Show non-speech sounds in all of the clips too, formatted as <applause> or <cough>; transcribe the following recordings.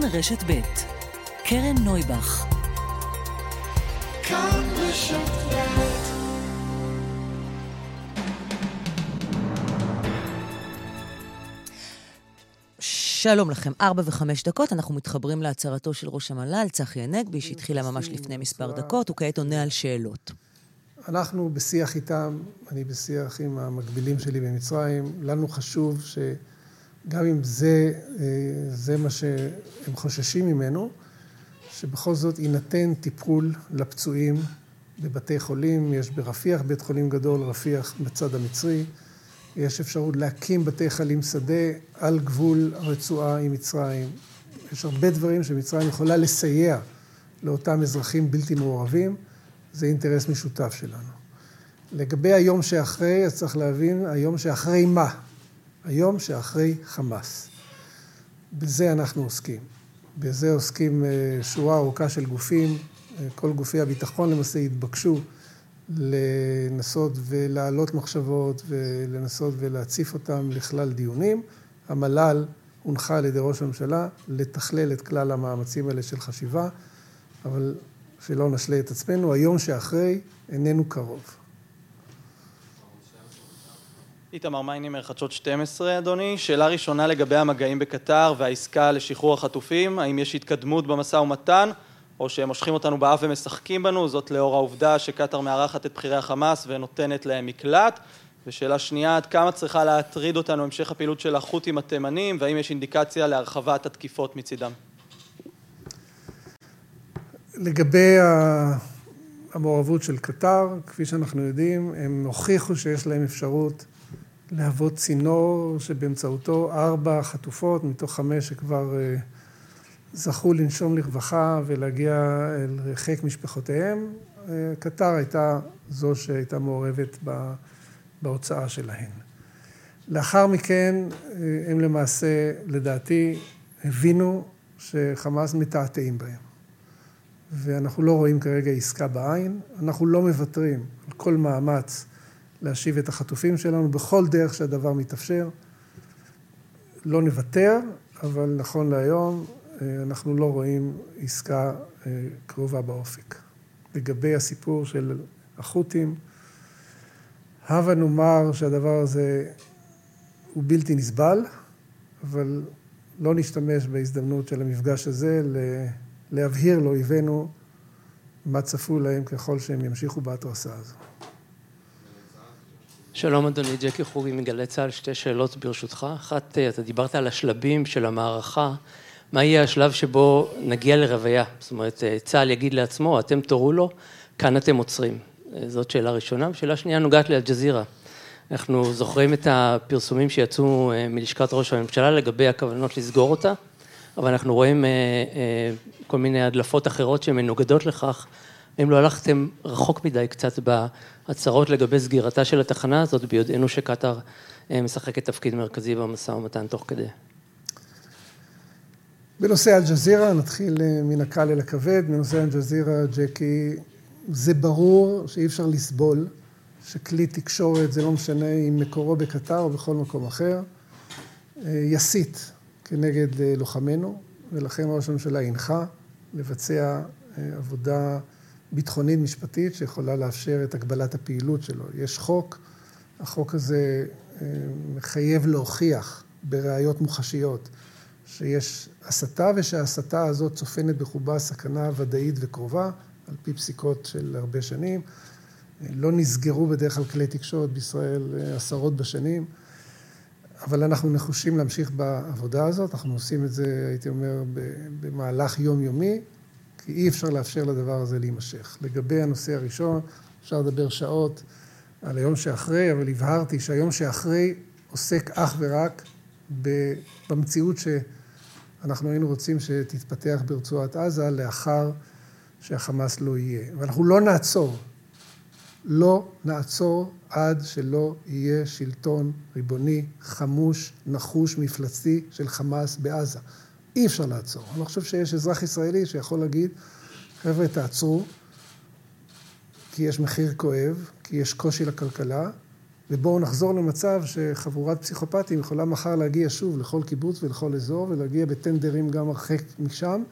כאן רשת ב' קרן נויבך. כאן רשת שלום לכם, ארבע וחמש דקות, אנחנו מתחברים להצהרתו של ראש המל"ל, צחי הנגבי, שהתחילה ממש לפני מספר דקות, וכעת עונה על שאלות. אנחנו בשיח איתם, אני בשיח עם המקבילים שלי במצרים, לנו חשוב שגם אם זה, אה, זה מה שהם חוששים ממנו, שבכל זאת יינתן טיפול לפצועים בבתי חולים, יש ברפיח בית חולים גדול, רפיח בצד המצרי, יש אפשרות להקים בתי חלים שדה על גבול הרצועה עם מצרים. יש הרבה דברים שמצרים יכולה לסייע לאותם אזרחים בלתי מעורבים, זה אינטרס משותף שלנו. לגבי היום שאחרי, אז צריך להבין, היום שאחרי מה? היום שאחרי חמאס. בזה אנחנו עוסקים. בזה עוסקים אה, שורה ארוכה של גופים, אה, כל גופי הביטחון למעשה התבקשו לנסות ולהעלות מחשבות ולנסות ולהציף אותם לכלל דיונים. המל"ל הונחה על ידי ראש הממשלה לתכלל את כלל המאמצים האלה של חשיבה, אבל שלא נשלה את עצמנו, היום שאחרי איננו קרוב. איתמר מיינימר, חדשות 12, אדוני. שאלה ראשונה לגבי המגעים בקטר והעסקה לשחרור החטופים. האם יש התקדמות במשא ומתן, או שהם מושכים אותנו באף ומשחקים בנו, זאת לאור העובדה שקטר מארחת את בכירי החמאס ונותנת להם מקלט. ושאלה שנייה, עד כמה צריכה להטריד אותנו המשך הפעילות של החות'ים התימנים, והאם יש אינדיקציה להרחבת התקיפות מצידם? לגבי המעורבות של קטר, כפי שאנחנו יודעים, הם הוכיחו שיש להם אפשרות להוות צינור שבאמצעותו ארבע חטופות מתוך חמש שכבר אה, זכו לנשום לרווחה ולהגיע אל חיק משפחותיהם. אה, קטר הייתה זו שהייתה מעורבת בהוצאה שלהן. לאחר מכן אה, הם למעשה, לדעתי, הבינו שחמאס מתעתעים בהם. ואנחנו לא רואים כרגע עסקה בעין. אנחנו לא מוותרים על כל מאמץ להשיב את החטופים שלנו בכל דרך שהדבר מתאפשר. לא נוותר, אבל נכון להיום אה, אנחנו לא רואים עסקה אה, קרובה באופק. לגבי הסיפור של החות'ים, הבה נאמר שהדבר הזה הוא בלתי נסבל, אבל לא נשתמש בהזדמנות של המפגש הזה להבהיר לאויבינו מה צפוי להם ככל שהם ימשיכו בהתרסה הזו. שלום אדוני, ג'קי חוגי מגלי צה"ל, שתי שאלות ברשותך. אחת, אה, אתה דיברת על השלבים של המערכה, מה יהיה השלב שבו נגיע לרוויה? זאת אומרת, אה, צה"ל יגיד לעצמו, אתם תורו לו, כאן אתם עוצרים. אה, זאת שאלה ראשונה. ושאלה שנייה נוגעת לאלג'זירה. אנחנו זוכרים את הפרסומים שיצאו מלשכת ראש הממשלה לגבי הכוונות לסגור אותה, אבל אנחנו רואים כל מיני הדלפות אחרות שמנוגדות לכך. האם לא הלכתם רחוק מדי קצת בהצהרות לגבי סגירתה של התחנה הזאת, ביודענו שקטאר אה, משחקת תפקיד מרכזי במשא ומתן תוך כדי? בנושא אל-ג'זירה, נתחיל אה, מן הקל אל הכבד. בנושא אל-ג'זירה, ג'קי, זה ברור שאי אפשר לסבול שכלי תקשורת, זה לא משנה אם מקורו בקטר או בכל מקום אחר, אה, יסית כנגד לוחמינו, ולכן ראש הממשלה הנחה לבצע עבודה ביטחונית משפטית שיכולה לאפשר את הגבלת הפעילות שלו. יש חוק, החוק הזה אה, מחייב להוכיח בראיות מוחשיות שיש הסתה ושההסתה הזאת צופנת בחובה סכנה ודאית וקרובה, על פי פסיקות של הרבה שנים. לא נסגרו בדרך כלל כלי תקשורת בישראל אה, עשרות בשנים, אבל אנחנו נחושים להמשיך בעבודה הזאת, אנחנו עושים את זה, הייתי אומר, במהלך יומיומי. כי אי אפשר לאפשר לדבר הזה להימשך. לגבי הנושא הראשון, אפשר לדבר שעות על היום שאחרי, אבל הבהרתי שהיום שאחרי עוסק אך ורק במציאות שאנחנו היינו רוצים שתתפתח ברצועת עזה לאחר שהחמאס לא יהיה. ואנחנו לא נעצור, לא נעצור עד שלא יהיה שלטון ריבוני, חמוש, נחוש, מפלצתי של חמאס בעזה. אי אפשר לעצור. אני לא חושב שיש אזרח ישראלי שיכול להגיד, חבר'ה, תעצרו, כי יש מחיר כואב, כי יש קושי לכלכלה, ובואו נחזור למצב שחבורת פסיכופטים יכולה מחר להגיע שוב לכל קיבוץ ולכל אזור, ולהגיע בטנדרים גם הרחק משם,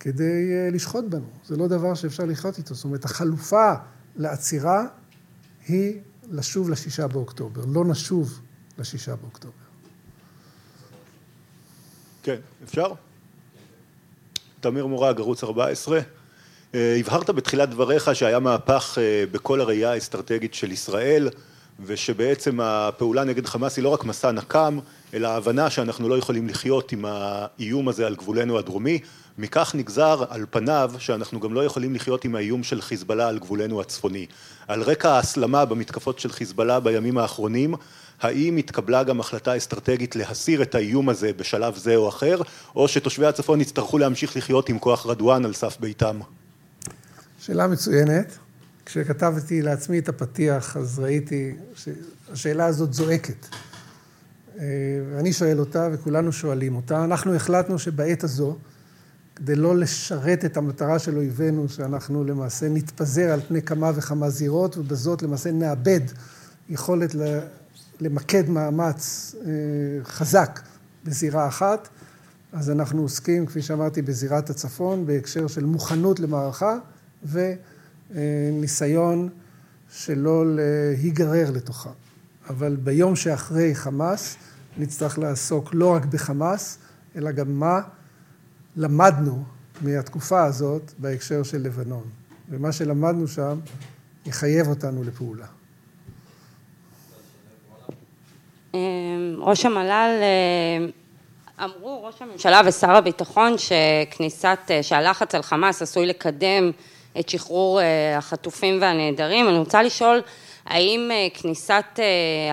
כדי אה, לשחוט בנו. זה לא דבר שאפשר לחיות איתו. זאת אומרת, החלופה לעצירה היא לשוב לשישה באוקטובר. לא נשוב לשישה באוקטובר. כן, אפשר? תמיר מורג, ערוץ 14. אה, הבהרת בתחילת דבריך שהיה מהפך אה, בכל הראייה האסטרטגית של ישראל ושבעצם הפעולה נגד חמאס היא לא רק מסע נקם אלא ההבנה שאנחנו לא יכולים לחיות עם האיום הזה על גבולנו הדרומי מכך נגזר על פניו שאנחנו גם לא יכולים לחיות עם האיום של חיזבאללה על גבולנו הצפוני. על רקע ההסלמה במתקפות של חיזבאללה בימים האחרונים האם התקבלה גם החלטה אסטרטגית להסיר את האיום הזה בשלב זה או אחר או שתושבי הצפון יצטרכו להמשיך לחיות עם כוח רדואן על סף ביתם? שאלה מצוינת. כשכתבתי לעצמי את הפתיח, אז ראיתי שהשאלה הזאת זועקת. אה, אני שואל אותה וכולנו שואלים אותה. אנחנו החלטנו שבעת הזו, כדי לא לשרת את המטרה של אויבינו, שאנחנו למעשה נתפזר על פני כמה וכמה זירות, ובזאת למעשה נאבד יכולת למקד מאמץ אה, חזק בזירה אחת, אז אנחנו עוסקים, כפי שאמרתי, בזירת הצפון, בהקשר של מוכנות למערכה. וניסיון שלא להיגרר לתוכה. אבל ביום שאחרי חמאס נצטרך לעסוק לא רק בחמאס, אלא גם מה למדנו מהתקופה הזאת בהקשר של לבנון. ומה שלמדנו שם יחייב אותנו לפעולה. ראש המל"ל אה, אמרו ראש הממשלה ושר הביטחון שכניסת, אה, שהלחץ על חמאס עשוי לקדם את שחרור אה, החטופים והנעדרים. אני רוצה לשאול האם אה, כניסת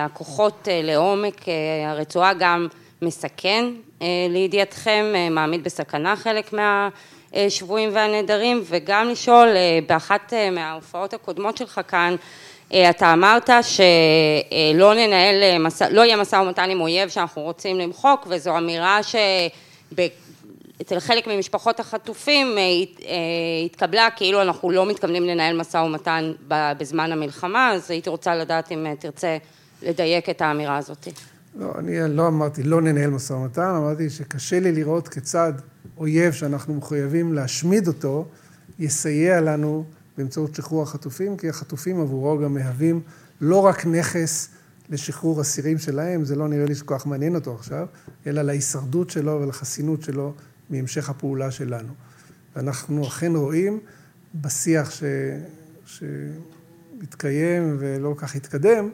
הכוחות לעומק הרצועה גם מסכן לידיעתכם, מעמיד בסכנה חלק מהשבויים והנעדרים, וגם לשאול באחת מההופעות הקודמות שלך כאן אתה אמרת שלא ננהל, לא יהיה משא ומתן עם אויב שאנחנו רוצים למחוק וזו אמירה אצל חלק ממשפחות החטופים אה, אה, התקבלה כאילו אנחנו לא מתכוונים לנהל משא ומתן בזמן המלחמה, אז הייתי רוצה לדעת אם אה, תרצה לדייק את האמירה הזאת. לא, אני לא אמרתי לא ננהל משא ומתן, אמרתי שקשה לי לראות כיצד אויב שאנחנו מחויבים להשמיד אותו, יסייע לנו באמצעות שחרור החטופים, כי החטופים עבורו גם מהווים לא רק נכס לשחרור אסירים שלהם, זה לא נראה לי שכל כך מעניין אותו עכשיו, אלא להישרדות שלו ולחסינות שלו מהמשך הפעולה שלנו. ואנחנו אכן רואים בשיח ש... שהתקיים ולא כך התקדם,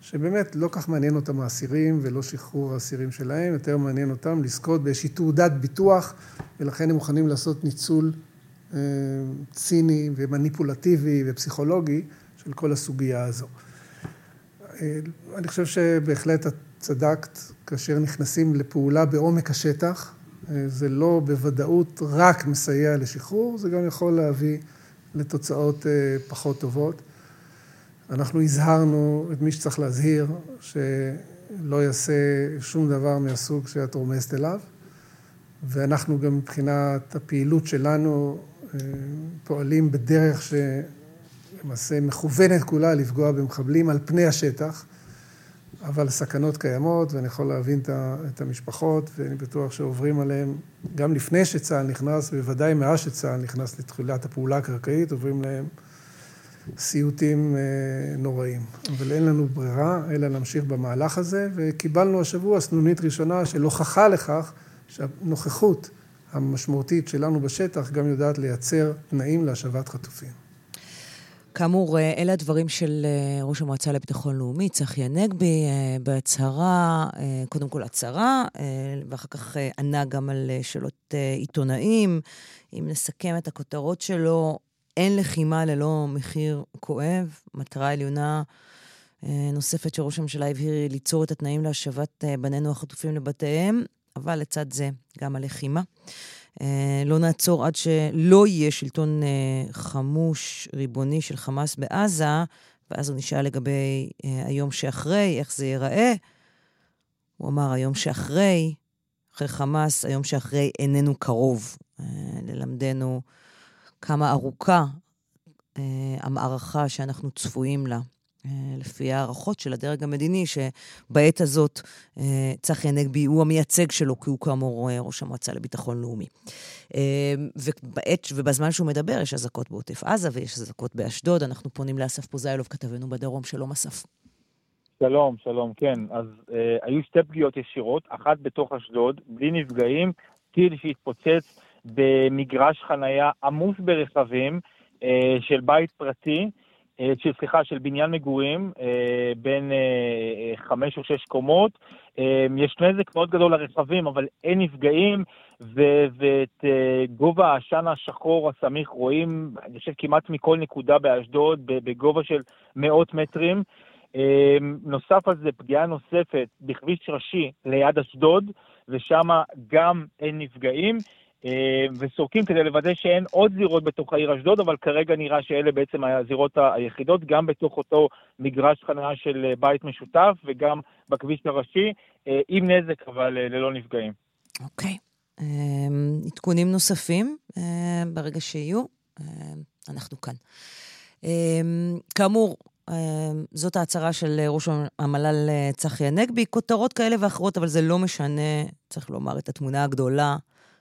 שבאמת לא כך מעניין אותם האסירים ולא שחרור האסירים שלהם, יותר מעניין אותם לזכות באיזושהי תעודת ביטוח, ולכן הם מוכנים לעשות ניצול ציני ומניפולטיבי ופסיכולוגי של כל הסוגיה הזו. אה, אני חושב שבהחלט את צדקת כאשר נכנסים לפעולה בעומק השטח, זה לא בוודאות רק מסייע לשחרור, זה גם יכול להביא לתוצאות אה, פחות טובות. אנחנו הזהרנו את מי שצריך להזהיר, שלא יעשה שום דבר מהסוג שאת רומזת אליו, ואנחנו גם מבחינת הפעילות שלנו אה, פועלים בדרך שלמעשה מכוונת כולה לפגוע במחבלים על פני השטח. אבל סכנות קיימות, ואני יכול להבין את המשפחות, ואני בטוח שעוברים עליהם, גם לפני שצה"ל נכנס, ובוודאי מאז שצה"ל נכנס לתחילת הפעולה הקרקעית, עוברים להם סיוטים אה, נוראים. אבל אין לנו ברירה, אלא להמשיך במהלך הזה, וקיבלנו השבוע סנונית ראשונה של הוכחה לכך שהנוכחות המשמעותית שלנו בשטח גם יודעת לייצר תנאים להשבת חטופים. כאמור, אה, אלה הדברים של אה, ראש המועצה לביטחון לאומי, צחי הנגבי, אה, בהצהרה, קודם כל הצהרה, ואחר כך ענה גם על שאלות עיתונאים. אם נסכם את הכותרות שלו, אין לחימה ללא מחיר כואב. מטרה עליונה נוספת שראש הממשלה הבהיר ליצור את התנאים להשבת בנינו החטופים לבתיהם, אבל לצד זה גם הלחימה. אה, לא נעצור עד שלא יהיה שלטון אה, חמוש, ריבוני של חמאס בעזה, ואז הוא נשאל לגבי אה, היום שאחרי, איך זה ייראה. הוא אמר, היום שאחרי, אחרי חמאס, היום שאחרי איננו קרוב. ללמדנו כמה ארוכה המערכה שאנחנו צפויים לה לפי הערכות של הדרג המדיני, שבעת הזאת צחי הנגבי הוא המייצג שלו, כי הוא כאמור ראש המועצה לביטחון לאומי. ובעת, ובזמן שהוא מדבר, יש אזעקות בעוטף עזה ויש אזעקות באשדוד. אנחנו פונים לאסף פוזיילוב, כתבנו בדרום. שלום, אסף. שלום, שלום, כן. אז אה, היו שתי פגיעות ישירות, אחת בתוך אשדוד, בלי נפגעים, טיל שהתפוצץ במגרש חנייה עמוס ברכבים אה, של בית פרטי, אה, סליחה, של בניין מגורים, אה, בין אה, חמש או שש קומות. אה, יש נזק מאוד גדול לרכבים, אבל אין נפגעים, ו- ואת אה, גובה העשן השחור הסמיך רואים, אני חושב, כמעט מכל נקודה באשדוד, בגובה של מאות מטרים. נוסף על זה, פגיעה נוספת בכביש ראשי ליד אשדוד, ושם גם אין נפגעים. אמ, וסורקים כדי לוודא שאין עוד זירות בתוך העיר אשדוד, אבל כרגע נראה שאלה בעצם הזירות היחידות, גם בתוך אותו מגרש חניה של בית משותף וגם בכביש הראשי, אה, עם נזק אבל אה, ללא נפגעים. אוקיי. Okay. אמ, עדכונים נוספים, ברגע שיהיו, אנחנו כאן. כאמור, אמ, זאת ההצהרה של ראש המל"ל אה, צחי הנגבי. כותרות כאלה ואחרות, אבל זה לא משנה, צריך לומר, את התמונה הגדולה,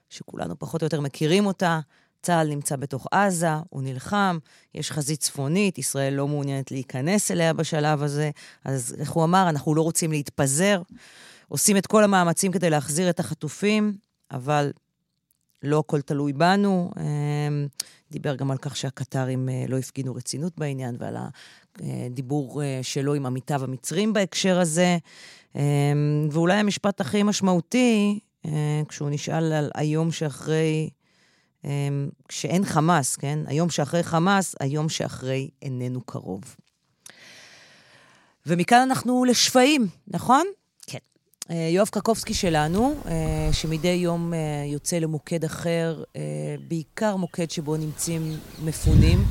שכולנו פחות או יותר מכירים אותה. צה"ל נמצא בתוך עזה, הוא נלחם, יש חזית צפונית, ישראל לא מעוניינת להיכנס אליה בשלב הזה. אז איך הוא אמר, אנחנו לא רוצים להתפזר. עושים את כל המאמצים כדי להחזיר את החטופים, אבל לא הכל תלוי בנו. אמ, דיבר גם על כך שהקטרים אה, לא הפגינו רצינות בעניין ועל הדיבור אה, שלו עם עמיתיו המצרים בהקשר הזה. אמ, ואולי המשפט הכי משמעותי, אה, כשהוא נשאל על היום שאחרי, אמ, כשאין חמאס, כן? היום שאחרי חמאס, היום שאחרי איננו קרוב. ומכאן אנחנו לשפיים, נכון? אה, יואב קקובסקי שלנו, אה, שמדי יום אה, יוצא למוקד אחר, בעיקר מוקד שבו נמצאים מפונים,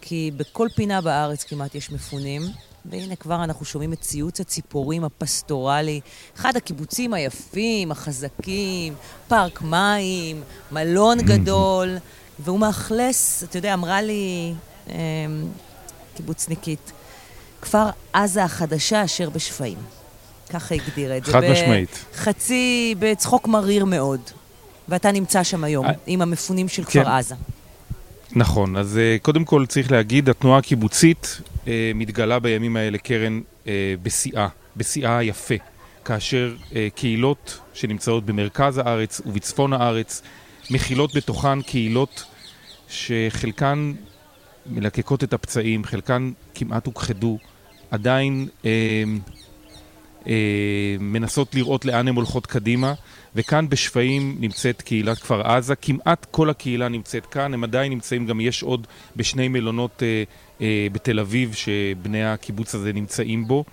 כי בכל פינה בארץ כמעט יש מפונים. והנה כבר אנחנו שומעים את ציוץ הציפורים הפסטורלי, אחד הקיבוצים היפים, החזקים, פארק מים, מלון גדול, והוא מאכלס, אתה יודע, אמרה לי קיבוצניקית, כפר עזה החדשה אשר בשפיים. ככה הגדירה את זה. חד משמעית. חצי, בצחוק מריר מאוד. ואתה נמצא שם היום. אה, עם המפונים של כן. כפר עזה. נכון, אז uh, קודם כל צריך להגיד, התנועה הקיבוצית מתגלה בימים האלה, קרן, uh, בשיאה, בשיאה יפה. כאשר uh, קהילות שנמצאות במרכז הארץ ובצפון הארץ מכילות בתוכן קהילות שחלקן מלקקות את הפצעים, חלקן כמעט הוכחדו, עדיין uh, אה, מנסות לראות לאן הן הולכות קדימה, וכאן בשפיים נמצאת קהילת כפר עזה, כמעט כל הקהילה נמצאת כאן, הם עדיין נמצאים, גם יש עוד בשני מלונות אה, אה, בתל אביב שבני הקיבוץ הזה נמצאים בו,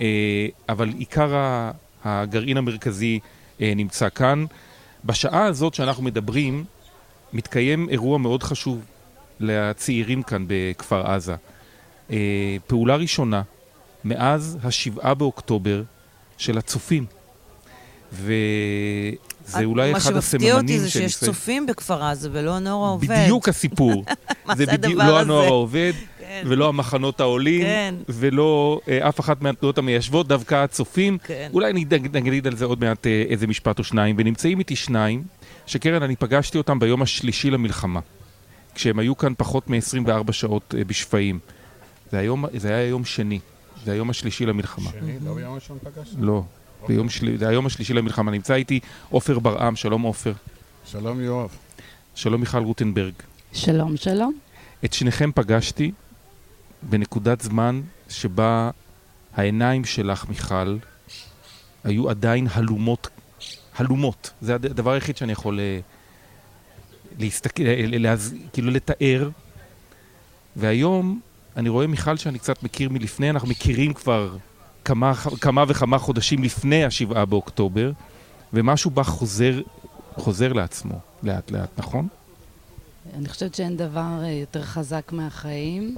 אה, אבל עיקר הגרעין המרכזי אה, נמצא כאן. בשעה הזאת שאנחנו מדברים, מתקיים אירוע מאוד חשוב לצעירים כאן בכפר עזה. אה, פעולה ראשונה מאז השבעה באוקטובר של הצופים. וזה אולי אחד הסממנים מה שמפתיע אותי זה שיש צופים בכפר עזה ולא הנוער העובד. בדיוק הסיפור. <laughs> מה זה הדבר הזה? לא הנוער העובד, <laughs> כן. ולא המחנות העולים, כן. ולא אה, אף אחת מהתנועות המיישבות, דווקא הצופים. כן. אולי נגיד על זה עוד מעט אה, איזה משפט או שניים. ונמצאים איתי שניים, שקרן, אני פגשתי אותם ביום השלישי למלחמה, כשהם היו כאן פחות מ-24 שעות אה, בשפיים. זה, היום, זה היה יום שני. זה היום השלישי למלחמה. שני? לא ביום הראשון פגשת? לא, ביום שלי, זה היום השלישי למלחמה. נמצא איתי עופר ברעם, שלום עופר. שלום יואב. שלום מיכל רוטנברג. שלום, שלום. את שניכם פגשתי בנקודת זמן שבה העיניים שלך, מיכל, היו עדיין הלומות, הלומות. זה הדבר היחיד שאני יכול אה, להסתכל, להז... כאילו לתאר. והיום אני רואה, מיכל, שאני קצת מכיר מלפני, אנחנו מכירים כבר כמה, כמה וכמה חודשים לפני השבעה באוקטובר, ומשהו בה חוזר, חוזר לעצמו, לאט לאט, נכון? אני חושבת שאין דבר אה, יותר חזק מהחיים.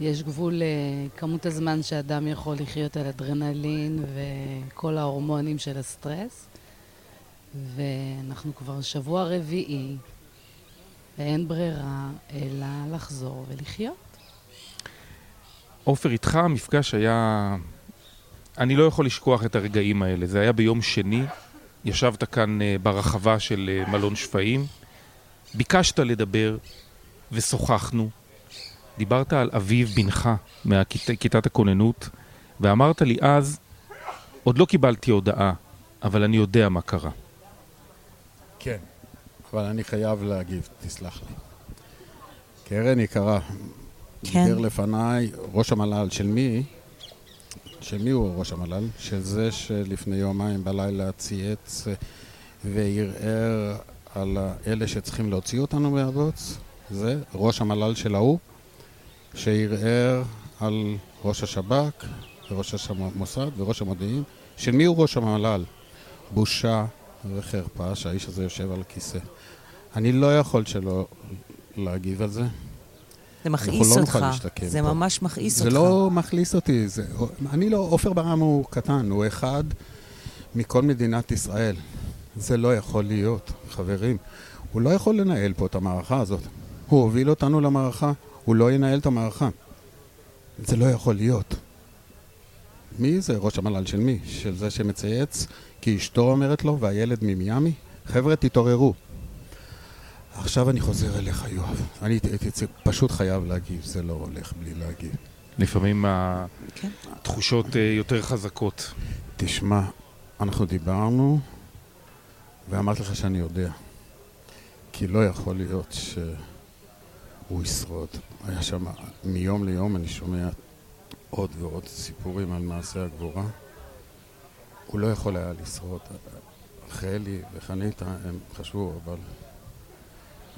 יש גבול לכמות הזמן שאדם יכול לחיות על אדרנלין וכל ההורמונים של הסטרס. ואנחנו כבר שבוע רביעי, ואין ברירה אלא לחזור ולחיות. עופר, איתך המפגש היה... אני לא יכול לשכוח את הרגעים האלה. זה היה ביום שני, ישבת כאן אה, ברחבה של אה, מלון שפיים, ביקשת לדבר ושוחחנו. דיברת על אביב בנך מכיתת הכוננות, ואמרת לי אז, עוד לא קיבלתי הודעה, אבל אני יודע מה קרה. כן, אבל אני חייב להגיב, תסלח לי. קרן יקרה, כן. דיבר לפניי ראש המל"ל של מי? של מי הוא ראש המל"ל? של זה שלפני יומיים בלילה צייץ וערער על אלה שצריכים להוציא אותנו מהבוץ? זה ראש המל"ל של ההוא, שערער על ראש השב"כ וראש המוסד וראש המודיעין. של מי הוא ראש המל"ל? בושה וחרפה שהאיש הזה יושב על הכיסא. אני לא יכול שלא להגיב על זה. זה מכעיס לא אותך. זה פה. ממש מכעיס זה אותך. לא מכעיס אותי, זה... אני לא... עופר ברם הוא קטן, הוא אחד מכל מדינת ישראל. זה לא יכול להיות, חברים. הוא לא יכול לנהל פה את המערכה הזאת. הוא הוביל אותנו למערכה, הוא לא ינהל את המערכה. זה לא יכול להיות. מי זה ראש המל"ל של מי? של זה שמצייץ כי אשתו אומרת לו והילד ממיאמי? חבר'ה, תתעוררו. עכשיו אני חוזר אליך, יואב. אני פשוט חייב להגיב, זה לא הולך בלי להגיב. לפעמים כן. התחושות אה, יותר חזקות. תשמע, אנחנו דיברנו, ואמרתי לך שאני יודע. כי לא יכול להיות שהוא ישרוד. היה שם, מיום ליום אני שומע עוד ועוד סיפורים על מעשה הגבורה. הוא לא יכול היה לשרוד. חלי וחניתה הם חשבו, אבל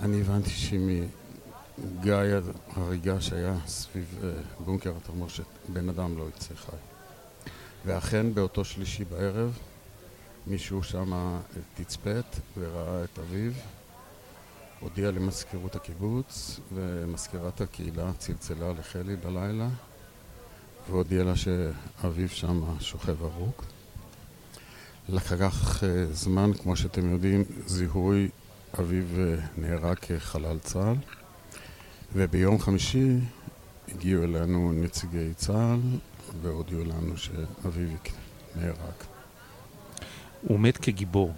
אני הבנתי שמגיא ההריגה שהיה סביב אה, בונקר התחמושת, בן אדם לא יצא חי. ואכן באותו שלישי בערב מישהו שם תצפת וראה את אביו, הודיע למזכירות הקיבוץ ומזכירת הקהילה צלצלה לחלי בלילה והודיע לה שאביו שם שוכב הרוג. לקח אה, זמן, כמו שאתם יודעים, זיהוי אביו אה, נהרג כחלל צה"ל וביום חמישי הגיעו אלינו נציגי צה"ל והודיעו לנו שאביו נהרג. הוא מת כגיבור.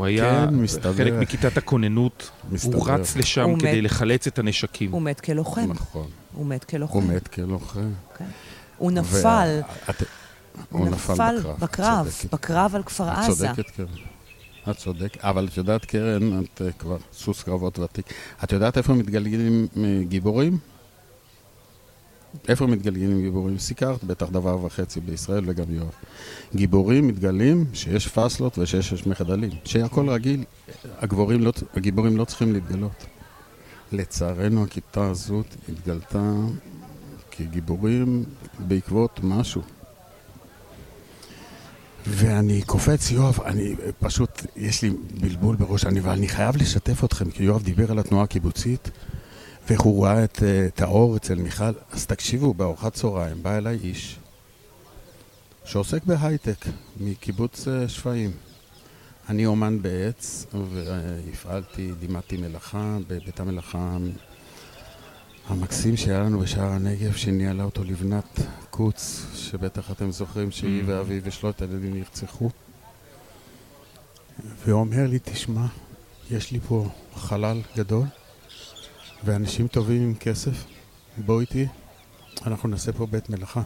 הוא היה כן, מסתבר. חלק מכיתת הכוננות, הוא מסתבר. רץ לשם הוא כדי מת. לחלץ את הנשקים. הוא מת כלוחם. נכון. הוא מת כלוחם. הוא מת כלוחם. כן. הוא נפל, ואת- הוא הוא נפל בקרב. את בקרב, צודקת. בקרב על כפר את עזה. צודקת, קרן. את צודקת, אבל את יודעת, קרן, את אה, כבר סוס קרבות ותיק. את יודעת איפה מתגלגלים אה, גיבורים? איפה מתגלגלים גיבורים? סיקרת בטח דבר וחצי בישראל וגם יואב. גיבורים מתגלים שיש פאסלות ושיש מחדלים. שהכל רגיל, הגבורים לא, הגיבורים לא צריכים להתגלות. לצערנו הכיתה הזאת התגלתה כגיבורים בעקבות משהו. ואני קופץ, יואב, אני פשוט, יש לי בלבול בראש, אני, אבל אני חייב לשתף אתכם, כי יואב דיבר על התנועה הקיבוצית, ואיך הוא ראה את, אה, את האור אצל מיכל. אז תקשיבו, בארוחת צהריים בא אליי איש שעוסק בהייטק מקיבוץ אה, שפיים. אני אומן בעץ, והפעלתי, לימדתי מלאכה בבית המלאכה המקסים שהיה לנו בשער הנגב, שניהלה אותו לבנת קוץ, שבטח אתם זוכרים שהיא Mm. ואביו ושלושת הילדים נרצחו. והוא אומר לי, תשמע, יש לי פה חלל גדול, ואנשים טובים עם כסף, בוא איתי, אנחנו נעשה פה בית מלאכה.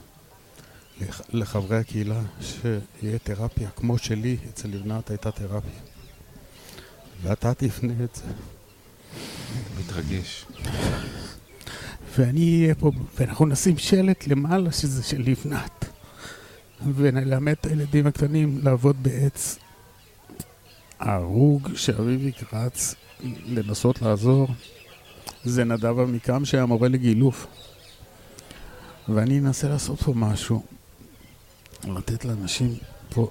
לח- לחברי הקהילה, שיהיה תרפיה, כמו שלי, אצל לבנת הייתה תרפיה. ואתה תפנה את זה. מתרגש. ואני אהיה פה, ואנחנו נשים שלט למעלה שזה של לבנת. ונלמד את הילדים הקטנים לעבוד בעץ. ההרוג שאביבי רץ לנסות לעזור זה נדב עמיקם שהיה מורה לגילוף. ואני אנסה לעשות פה משהו, לתת לאנשים פה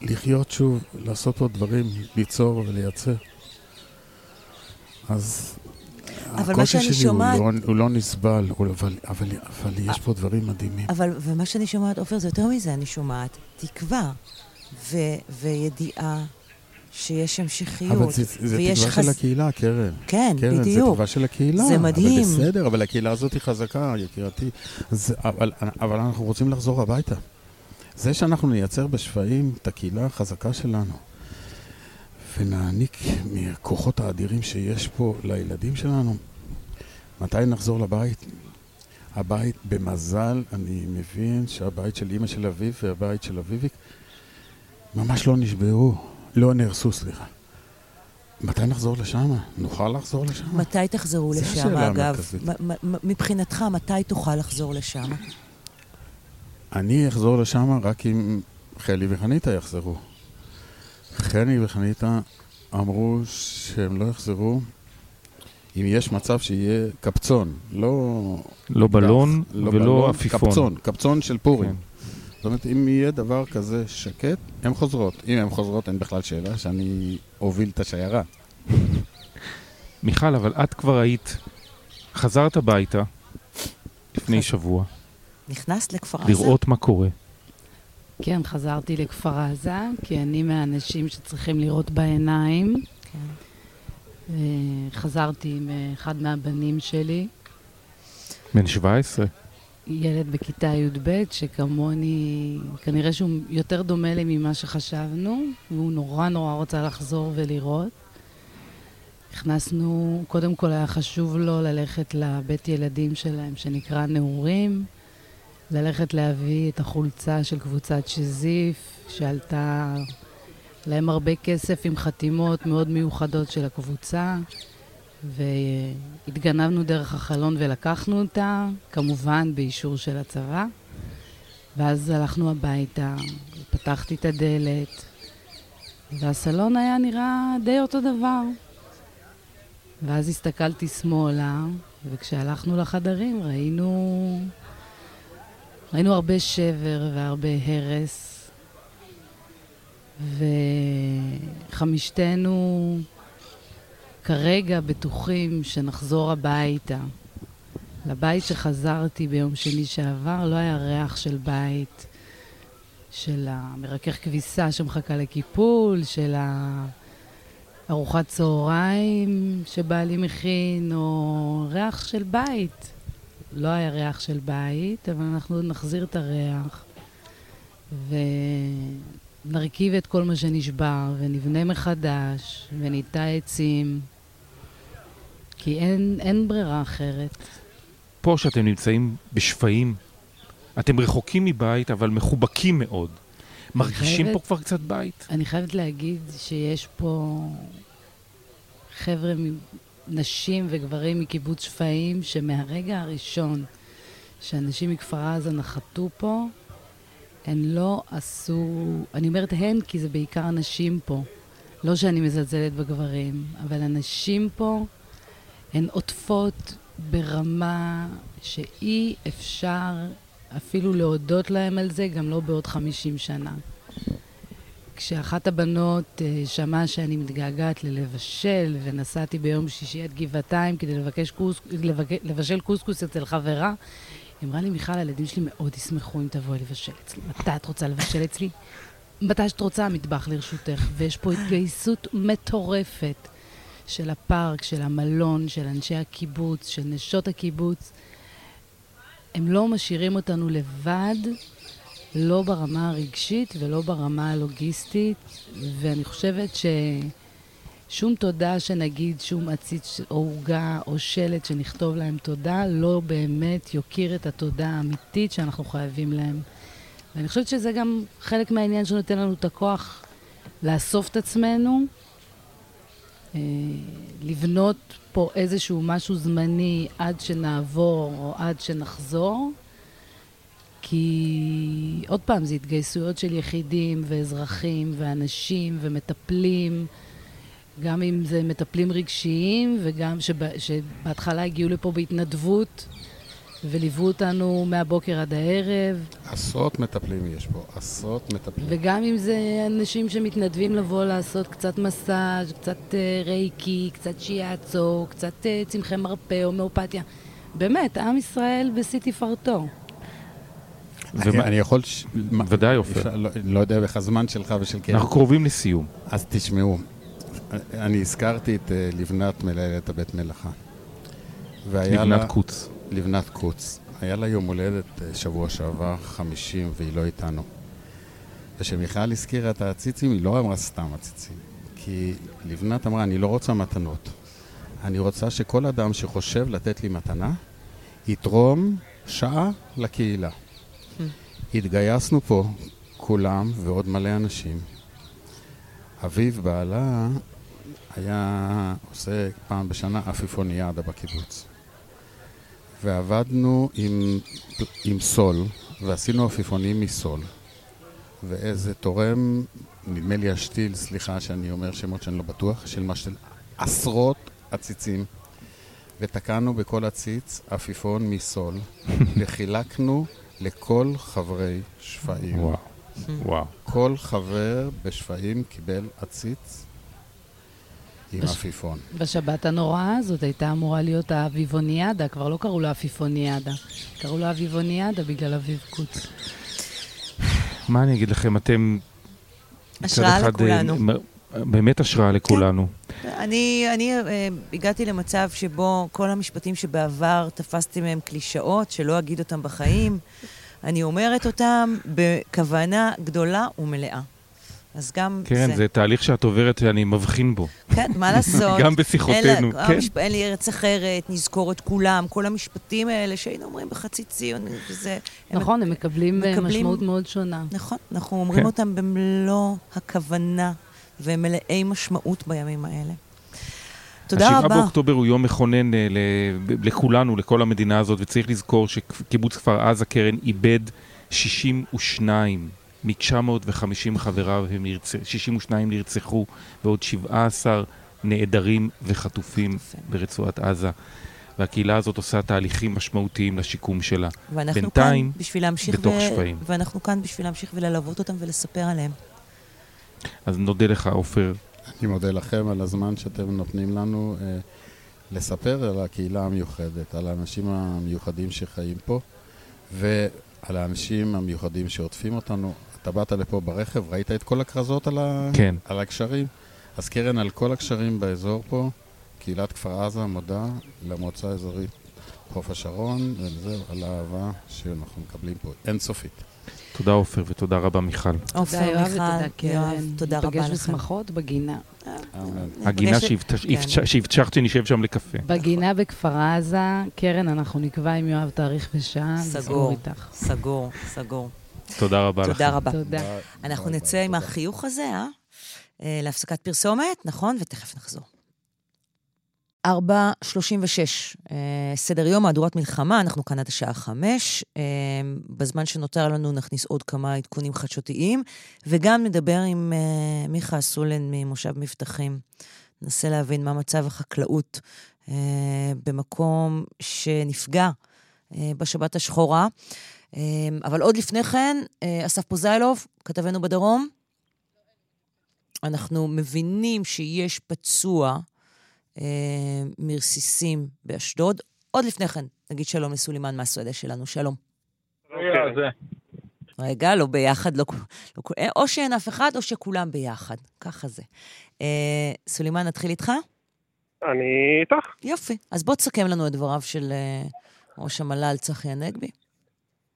לחיות שוב, לעשות פה דברים, ליצור ולייצר. אז הקושי שלי הוא שומעת- לא, הוא לא נסבל, הוא, אבל, אבל, אבל יש פה דברים מדהימים. אבל, ומה שאני שומעת, עופר, זה יותר מזה, אני שומעת תקווה ו, וידיעה שיש המשכיות. אבל זה, זה תקווה חז... של הקהילה, קרן. כן, קרן, בדיוק. זה תקווה של הקהילה. זה מדהים. אבל בסדר, אבל הקהילה הזאת היא חזקה, יקירתי. זה, אבל, אבל אנחנו רוצים לחזור הביתה. זה שאנחנו נייצר בשפיים את הקהילה החזקה שלנו, ונעניק מהכוחות האדירים שיש פה לילדים שלנו, מתי נחזור לבית? הבית, במזל, אני מבין שהבית של אימא של אביב והבית של אביביק ממש לא נשברו, לא נהרסו, סליחה. מתי נחזור לשם? נוכל לחזור לשם? מתי תחזרו לשם, אגב? מבחינתך, מתי תוכל לחזור לשם? אני אחזור לשם רק אם חלי וחניתה יחזרו. חלי וחניתה אמרו שהם לא יחזרו אם יש מצב שיהיה קפצון, לא... לא בלון לא ולא בלון, עפיפון. קפצון, קפצון של פורים. כן. זאת אומרת, אם יהיה דבר כזה שקט, הן חוזרות. אם הן חוזרות, אין בכלל שאלה שאני אוביל את השיירה. מיכל, אבל את כבר היית, חזרת הביתה לפני שבוע. נכנסת לכפר עזה? לראות מה קורה. כן, חזרתי לכפר עזה, כי אני מהאנשים שצריכים לראות בעיניים. כן. חזרתי עם אחד מהבנים שלי. בן 17? ילד בכיתה י"ב, שכמוני, כנראה שהוא יותר דומה לי ממה שחשבנו, והוא נורא נורא רוצה לחזור ולראות. נכנסנו, קודם כל היה חשוב לו ללכת לבית ילדים שלהם, שנקרא נעורים, ללכת להביא את החולצה של קבוצת שזיף, שעלתה להם הרבה כסף עם חתימות מאוד מיוחדות של הקבוצה. והתגנבנו דרך החלון ולקחנו אותה, כמובן באישור של הצבא. ואז הלכנו הביתה, פתחתי את הדלת, והסלון היה נראה די אותו דבר. ואז הסתכלתי שמאלה, וכשהלכנו לחדרים ראינו... ראינו הרבה שבר והרבה הרס, וחמישתנו כרגע בטוחים שנחזור הביתה. לבית שחזרתי ביום שני שעבר לא היה ריח של בית, של המרכך כביסה שמחכה לקיפול, של ארוחת צהריים שבעלי מכין, או ריח של בית. לא היה ריח של בית, אבל אנחנו נחזיר את הריח. ונרכיב את כל מה שנשבר, ונבנה מחדש, וניטע עצים. כי אין, אין ברירה אחרת. פה שאתם נמצאים בשפיים, אתם רחוקים מבית, אבל מחובקים מאוד. מרגישים חייבת, פה כבר קצת בית? אני חייבת להגיד שיש פה חבר'ה, נשים וגברים מקיבוץ שפיים, שמהרגע הראשון שאנשים מכפר עזה נחתו פה, הן לא עשו, אני אומרת הן כי זה בעיקר נשים פה. לא שאני מזלזלת בגברים, אבל הנשים פה הן עוטפות ברמה שאי אפשר אפילו להודות להם על זה, גם לא בעוד 50 שנה. כשאחת הבנות uh, שמעה שאני מתגעגעת ללבשל, ונסעתי ביום שישי עד גבעתיים כדי לבקש קוס, לבק, לבשל קוסקוס אצל חברה, היא אמרה לי, מיכל, הילדים שלי מאוד ישמחו אם תבואי לבשל אצלי. מתי את רוצה לבשל אצלי? מתי שאת רוצה, המטבח לרשותך. ויש פה התגייסות מטורפת של הפארק, של המלון, של אנשי הקיבוץ, של נשות הקיבוץ. הם לא משאירים אותנו לבד, לא ברמה הרגשית ולא ברמה הלוגיסטית, ואני חושבת ששום תודה שנגיד, שום עציץ או עוגה או שלט שנכתוב להם תודה, לא באמת יוקיר את התודה האמיתית שאנחנו חייבים להם. ואני חושבת שזה גם חלק מהעניין שנותן לנו את הכוח לאסוף את עצמנו אה, לבנות פה איזשהו משהו זמני עד שנעבור או עד שנחזור. כי עוד פעם, זה התגייסויות של יחידים ואזרחים ואנשים ומטפלים, גם אם זה מטפלים רגשיים וגם שבא, שבהתחלה הגיעו לפה בהתנדבות וליוו אותנו מהבוקר עד הערב. עשרות מטפלים יש פה, עשרות מטפלים. וגם אם זה אנשים שמתנדבים לבוא לעשות קצת מסאז', קצת uh, רייקי, קצת שיאצו, קצת uh, צמחי מרפא, הומאופתיה. באמת, עם ישראל בשיא תפארתו. אני יכול... ודאי, עופר. לא, לא יודע איך הזמן שלך ושל קרן. אנחנו קרובים לסיום. אז תשמעו, אני הזכרתי את אה, לבנת מלאלת הבית מלאכה. לבנת קוץ. לבנת קוץ. היה לה יום הולדת אה, שבוע שעבר, חמישים, והיא לא איתנו. וכשמיכל הזכירה את הציצים, היא לא אמרה סתם הציצים. כי לבנת אמרה, אני לא רוצה מתנות. אני רוצה שכל אדם שחושב לתת לי מתנה, יתרום שעה לקהילה. Hmm. התגייסנו פה, כולם ועוד מלא אנשים. אביב בעלה היה עושה פעם בשנה עפיפוניאדה בקיבוץ. ועבדנו עם, עם סול, ועשינו עפיפונים מסול. ואיזה תורם, נדמה לי השתיל, סליחה שאני אומר שמות שאני לא בטוח, של משתל עשרות עציצים. ותקענו בכל עציץ עפיפון מסול, <laughs> וחילקנו לכל חברי שפעים. וואו. וואו. כל חבר בשפעים קיבל עציץ עם בש... עפיפון. בשבת הנוראה הזאת הייתה אמורה להיות האביבוניאדה, כבר לא קראו לה עפיפוניאדה, קראו לה אביבוניאדה בגלל אביב קוץ. מה אני אגיד לכם, אתם... השראה לכולנו. באמת השראה לכולנו. כן. אני, אני uh, הגעתי למצב שבו כל המשפטים שבעבר תפסתי מהם קלישאות, שלא אגיד אותם בחיים, אני אומרת אותם בכוונה גדולה ומלאה. אז גם כן, זה... זה תהליך שאת עוברת שאני מבחין בו. כן, מה <laughs> לעשות? גם בשיחותינו, אין, כן. המשפ... אין לי ארץ אחרת, נזכור את כולם, כל המשפטים האלה שהיינו אומרים בחצי ציון, וזה... נכון, הם, הם מקבלים, מקבלים משמעות מאוד שונה. נכון, אנחנו אומרים כן. אותם במלוא הכוונה, והם מלאי משמעות בימים האלה. תודה רבה. השבעה באוקטובר הוא יום מכונן אה, לכולנו, לכל המדינה הזאת, וצריך לזכור שקיבוץ כפר עזה, קרן, איבד 62 מ-950 חבריו, 62 נרצחו, ועוד 17 נעדרים וחטופים ברצועת עזה. והקהילה הזאת עושה תהליכים משמעותיים לשיקום שלה. ואנחנו בינתיים, כאן בשביל להמשיך בתוך ו... שפיים. ואנחנו כאן בשביל להמשיך וללוות אותם ולספר עליהם. אז נודה לך, עופר. אני מודה לכם על הזמן שאתם נותנים לנו אה, לספר על הקהילה המיוחדת, על האנשים המיוחדים שחיים פה, ועל האנשים המיוחדים שעוטפים אותנו. אתה באת לפה ברכב, ראית את כל הכרזות על, ה... כן. על הגשרים? אז קרן, על כל הגשרים באזור פה, קהילת כפר עזה מודה למועצה האזורית חוף השרון, וזהו, על האהבה שאנחנו מקבלים פה, אינסופית. תודה עופר ותודה רבה מיכל. עופר, מיכל, יואב, תודה רבה לכם. ניפגש בשמחות בגינה. הגינה שהבטחת שנשב שם לקפה. בגינה בכפר עזה, קרן, אנחנו נקבע עם יואב תאריך ושעה, סגור. סגור, סגור. תודה רבה לכם. תודה רבה. אנחנו נצא עם החיוך הזה, אה? אה? להפסקת פרסומת, נכון? ותכף נחזור. 4.36, אה, סדר יום, מהדורת מלחמה, אנחנו כאן עד השעה 5. אה, בזמן שנותר לנו נכניס עוד כמה עדכונים חדשותיים, וגם נדבר עם מיכה אסולן ממושב מבטחים. ננסה להבין מה מצב החקלאות במקום שנפגע בשבת השחורה. אבל עוד לפני כן, אסף פוזיילוב, כתבנו בדרום, אנחנו מבינים שיש פצוע אה, מרסיסים באשדוד. עוד לפני כן, נגיד שלום לסולימאן מהסועדה שלנו, שלום. רגע, לא ביחד, לא, לא, אה, או שאין אף אחד או שכולם ביחד, ככה זה. אה, סולימאן, נתחיל איתך? אני איתך. יופי. אז בוא תסכם לנו את דבריו של אה, ראש המל"ל צחי הנגבי.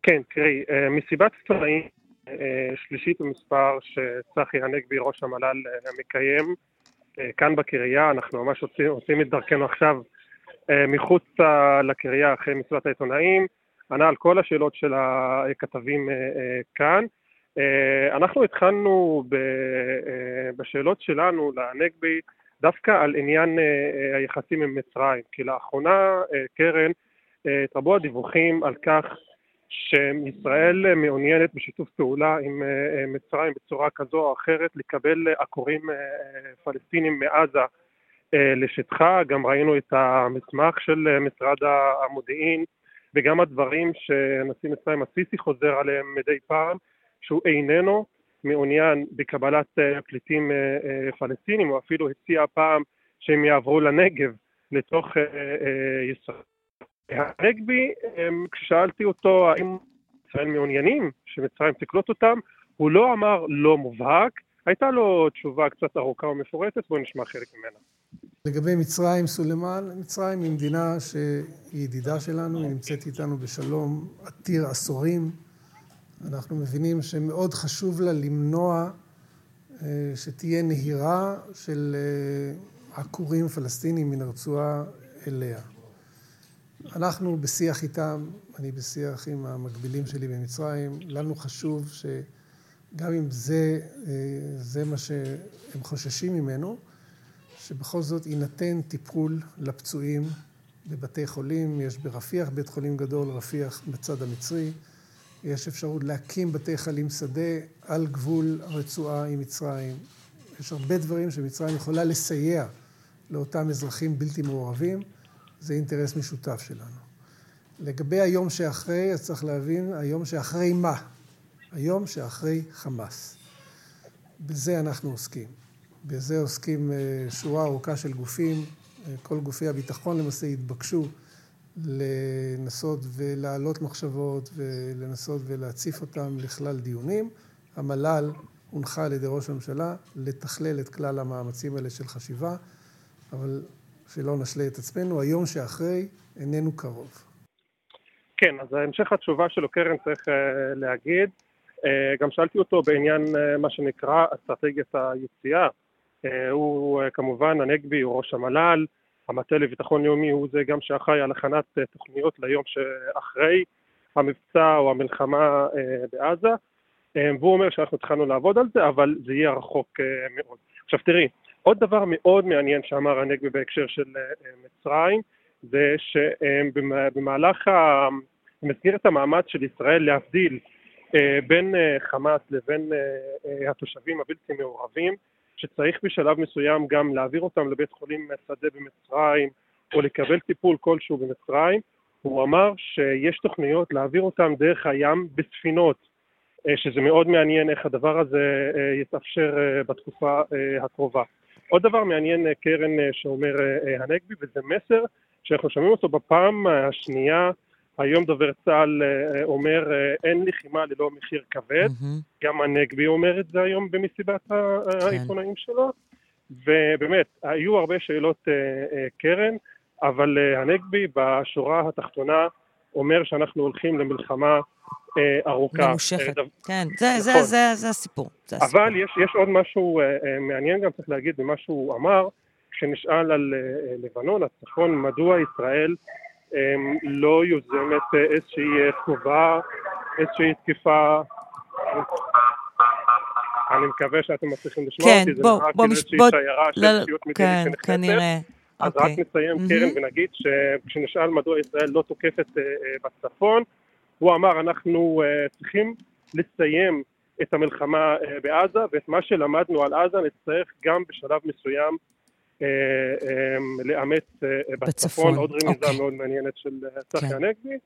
כן, תראי, אה, מסיבת עיתונאים אה, שלישית במספר שצחי הנגבי, ראש המל"ל, מקיים, אה, כאן בקריה, אנחנו ממש עושים, עושים את דרכנו עכשיו מחוץ לקריה אחרי מסיבת העיתונאים, ענה על כל השאלות של הכתבים כאן. אנחנו התחלנו בשאלות שלנו לנגבי דווקא על עניין היחסים עם מצרים, כי לאחרונה, קרן, התרבו הדיווחים על כך שישראל מעוניינת בשיתוף פעולה עם אה, אה, מצרים בצורה כזו או אחרת לקבל עקורים אה, פלסטינים מעזה לשטחה, גם ראינו את המסמך של משרד המודיעין וגם הדברים שנשיא מצרים הסיסי חוזר עליהם מדי פעם, שהוא איננו מעוניין בקבלת פליטים פלסטינים, הוא אפילו הציע פעם שהם יעברו לנגב לתוך ישראל. הנגבי, כששאלתי אותו האם ישראל מעוניינים שמצרים תקלוט אותם, הוא לא אמר לא מובהק, הייתה לו תשובה קצת ארוכה ומפורטת, בואו נשמע חלק ממנה. לגבי מצרים, סולימאן, מצרים היא מדינה שהיא ידידה שלנו, היא נמצאת איתנו בשלום עתיר עשורים. אנחנו מבינים שמאוד חשוב לה למנוע אה, שתהיה נהירה של אה, עקורים פלסטינים מן הרצועה אליה. אנחנו בשיח איתם, אני בשיח עם המקבילים שלי במצרים, לנו חשוב שגם אם זה, אה, זה מה שהם חוששים ממנו, שבכל זאת יינתן טיפול לפצועים בבתי חולים, יש ברפיח בית חולים גדול, רפיח בצד המצרי, יש אפשרות להקים בתי חלים שדה על גבול הרצועה עם מצרים. יש הרבה דברים שמצרים יכולה לסייע לאותם אזרחים בלתי מעורבים, זה אינטרס משותף שלנו. לגבי היום שאחרי, אז צריך להבין, היום שאחרי מה? היום שאחרי חמאס. בזה אנחנו עוסקים. בזה עוסקים אה, שורה ארוכה של גופים, אה, כל גופי הביטחון למעשה התבקשו לנסות ולהעלות מחשבות ולנסות ולהציף אותם לכלל דיונים. המל"ל הונחה על ידי ראש הממשלה לתכלל את כלל המאמצים האלה של חשיבה, אבל שלא נשלה את עצמנו, היום שאחרי איננו קרוב. כן, אז המשך התשובה שלו, קרן, צריך uh, להגיד. Uh, גם שאלתי אותו בעניין uh, מה שנקרא אסטרטגיית היציאה. הוא כמובן, הנגבי הוא ראש המל"ל, המטה לביטחון לאומי הוא זה גם שאחראי על הכנת תוכניות ליום שאחרי המבצע או המלחמה בעזה. והוא אומר שאנחנו התחלנו לעבוד על זה, אבל זה יהיה רחוק מאוד. עכשיו תראי, עוד דבר מאוד מעניין שאמר הנגבי בהקשר של uh, מצרים, זה שבמהלך, במסגרת המאמץ של ישראל להבדיל אה, בין אה, חמאס לבין אה, התושבים הבלתי מעורבים, שצריך בשלב מסוים גם להעביר אותם לבית חולים שדה במצרים או לקבל טיפול כלשהו במצרים, הוא אמר שיש תוכניות להעביר אותם דרך הים בספינות, שזה מאוד מעניין איך הדבר הזה יתאפשר בתקופה הקרובה. עוד דבר מעניין קרן שאומר הנגבי וזה מסר שאנחנו שומעים אותו בפעם השנייה, היום דובר צה"ל אה, אומר אה, אין לחימה ללא מחיר כבד, mm-hmm. גם הנגבי אומר את זה היום במסיבת כן. העיתונאים שלו, ובאמת, היו הרבה שאלות אה, קרן, אבל הנגבי בשורה התחתונה אומר שאנחנו הולכים למלחמה ארוכה. ממושכת, כן, זה, נכון. זה, זה, זה הסיפור. זה אבל הסיפור. יש, יש עוד משהו מעניין גם צריך להגיד במה שהוא אמר, כשנשאל על אה, לבנון, הצפון, מדוע ישראל אמ, לא יוזמת אה, איזושהי תגובה, אה, איזושהי תקיפה אני מקווה שאתם מצליחים לשמוע כן, אותי, זה נראה כאילו איזושהי שיירה של לא, סיוט מדינית כן, שנחשפת. כנראה. אז אוקיי. רק נסיים, קרן, ונגיד שכשנשאל מדוע ישראל לא תוקפת בצפון, הוא אמר, אנחנו צריכים לסיים את המלחמה בעזה, ואת מה שלמדנו על עזה נצטרך גם בשלב מסוים אה, אה, לאמץ אה, בצפון, עוד רמיזה אוקיי. מאוד מעניינת של צחי כן. הנגבי.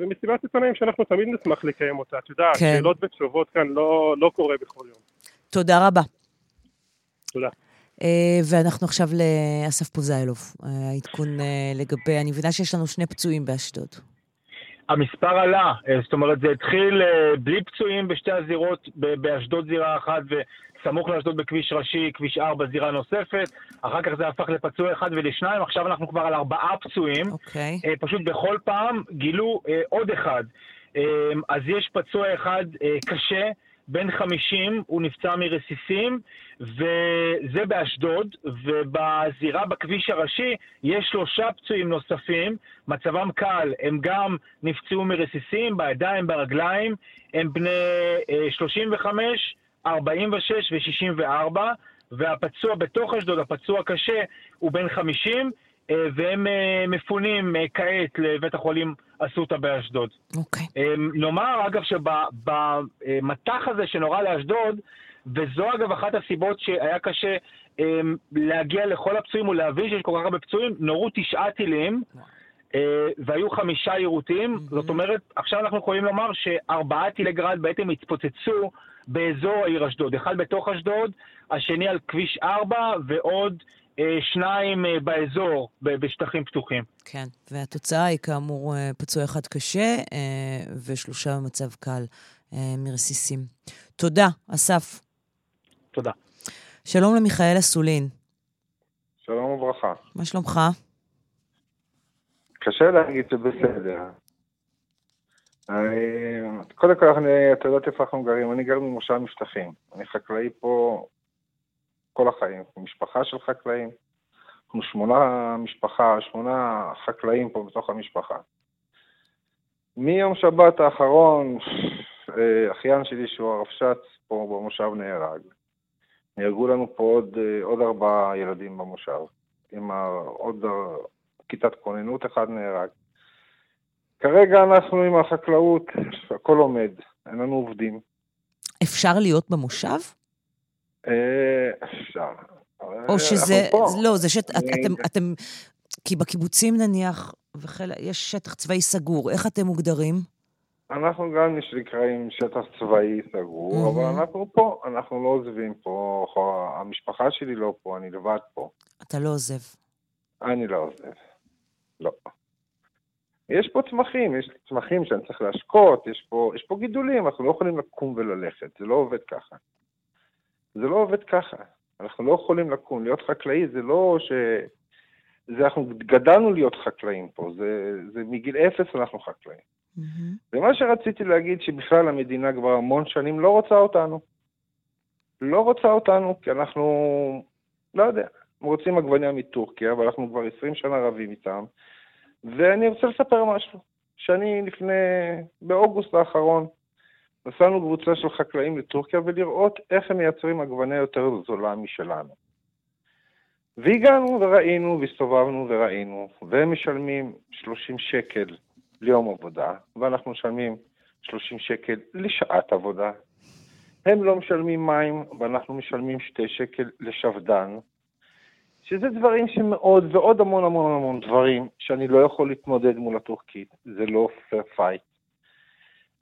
ומסיבת עיתונאים שאנחנו תמיד נשמח לקיים אותה. את יודעת, כן. שאלות ותשובות כאן לא, לא קורה בכל יום. תודה רבה. תודה. ואנחנו עכשיו לאסף פוזיילוב, העדכון לגבי, אני מבינה שיש לנו שני פצועים באשדוד. המספר עלה, זאת אומרת זה התחיל בלי פצועים בשתי הזירות, באשדוד זירה אחת סמוך לאשדוד בכביש ראשי, כביש 4, זירה נוספת, אחר כך זה הפך לפצוע אחד ולשניים, עכשיו אנחנו כבר על ארבעה פצועים. אוקיי. Okay. אה, פשוט בכל פעם גילו אה, עוד אחד. אה, אז יש פצוע אחד קשה, בן 50, הוא נפצע מרסיסים, וזה באשדוד, ובזירה בכביש הראשי יש שלושה פצועים נוספים, מצבם קל, הם גם נפצעו מרסיסים, בידיים, ברגליים, הם בני 35, 46 ו-64, והפצוע בתוך אשדוד, הפצוע קשה, הוא בן 50, אה, והם אה, מפונים אה, כעת לבית החולים אסותא באשדוד. אוקיי. Okay. נאמר, אגב, שבמטח הזה שנורא לאשדוד, וזו אגב אחת הסיבות שהיה קשה להגיע לכל הפצועים ולהבין שיש כל כך הרבה פצועים, נורו תשעה טילים. והיו חמישה יירוטים, mm-hmm. זאת אומרת, עכשיו אנחנו יכולים לומר שארבעה טילי גראד בעצם התפוצצו באזור העיר אשדוד. אחד בתוך אשדוד, השני על כביש 4 ועוד שניים באזור, בשטחים פתוחים. כן, והתוצאה היא כאמור פצוע אחד קשה ושלושה במצב קל מרסיסים. תודה, אסף. תודה. שלום למיכאל אסולין. שלום וברכה. מה שלומך? קשה להגיד שבסדר. קודם כל, אני, אתה יודעת איפה אנחנו גרים? אני גר ממושב מבטחים. אני חקלאי פה כל החיים. משפחה של חקלאים. אנחנו שמונה משפחה, שמונה חקלאים פה בתוך המשפחה. מיום שבת האחרון, אה, אחיין שלי שהוא הרבש"ץ פה במושב נהרג. נהרגו לנו פה עוד, אה, עוד ארבעה ילדים במושב. עם עוד כיתת כוננות אחד נהרג. כרגע אנחנו עם החקלאות, הכל עומד, אין לנו עובדים. אפשר להיות במושב? אה. או שזה, לא, זה שאתם, כי בקיבוצים נניח, יש שטח צבאי סגור, איך אתם מוגדרים? אנחנו גם נקראים שטח צבאי סגור, mm-hmm. אבל אנחנו פה, אנחנו לא עוזבים פה, המשפחה שלי לא פה, אני לבד פה. אתה לא עוזב. אני לא עוזב. לא. יש פה צמחים, יש צמחים שאני צריך להשקות, יש פה, יש פה גידולים, אנחנו לא יכולים לקום וללכת, זה לא עובד ככה. זה לא עובד ככה. אנחנו לא יכולים לקום. להיות חקלאי זה לא ש... זה אנחנו גדלנו להיות חקלאים פה, זה, זה מגיל אפס אנחנו חקלאים. Mm-hmm. ומה שרציתי להגיד, שבכלל המדינה כבר המון שנים לא רוצה אותנו. לא רוצה אותנו, כי אנחנו, לא יודע, רוצים עגבניה מטורקיה, אבל אנחנו כבר 20 שנה רבים איתם. ואני רוצה לספר משהו, שאני לפני, באוגוסט האחרון, נסענו קבוצה של חקלאים לטורקיה ולראות איך הם מייצרים עגבניה יותר זולה משלנו. והגענו וראינו והסתובבנו וראינו, והם משלמים 30 שקל ליום עבודה, ואנחנו משלמים 30 שקל לשעת עבודה. הם לא משלמים מים, ואנחנו משלמים 2 שקל לשפדן, שזה דברים שמאוד, ועוד המון המון המון דברים שאני לא יכול להתמודד מול הטורקית, זה לא פייט.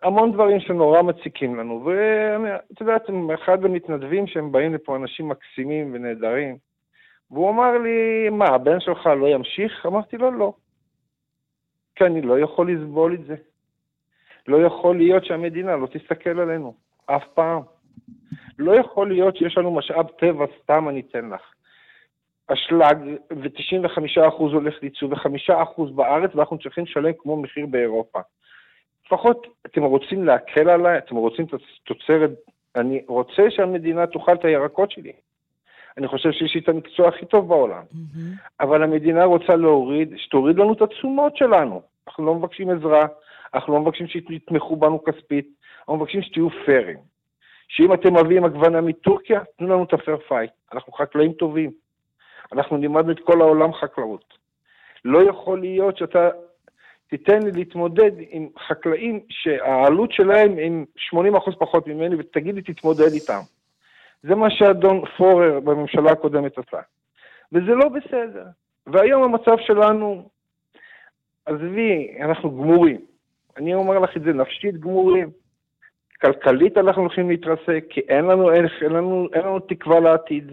המון דברים שנורא מציקים לנו, ואת יודעת, אחד המתנדבים שהם באים לפה אנשים מקסימים ונהדרים, והוא אמר לי, מה, הבן שלך לא ימשיך? אמרתי לו, לא. כי אני לא יכול לסבול את זה. לא יכול להיות שהמדינה לא תסתכל עלינו, אף פעם. לא יכול להיות שיש לנו משאב טבע, סתם אני אתן לך. אשלג, ו-95% הולך לייצוא ו-5% בארץ, ואנחנו צריכים לשלם כמו מחיר באירופה. לפחות אתם רוצים להקל עליי, אתם רוצים את התוצרת, אני רוצה שהמדינה תאכל את הירקות שלי. אני חושב שיש לי את המקצוע הכי טוב בעולם. Mm-hmm. אבל המדינה רוצה להוריד, שתוריד לנו את התשומות שלנו. אנחנו לא מבקשים עזרה, אנחנו לא מבקשים שיתמכו בנו כספית, אנחנו מבקשים שתהיו פיירים. שאם אתם מביאים עגבנה מטורקיה, תנו לנו את ה fair fight. אנחנו חקלאים טובים. אנחנו לימדנו את כל העולם חקלאות. לא יכול להיות שאתה תיתן לי להתמודד עם חקלאים שהעלות שלהם הם 80% פחות ממני, ותגיד לי, תתמודד איתם. זה מה שאדון פורר בממשלה הקודמת עשה. וזה לא בסדר. והיום המצב שלנו, עזבי, אנחנו גמורים. אני אומר לך את זה, נפשית גמורים. כלכלית אנחנו הולכים להתרסק, כי אין לנו, אין, אין, לנו, אין לנו תקווה לעתיד.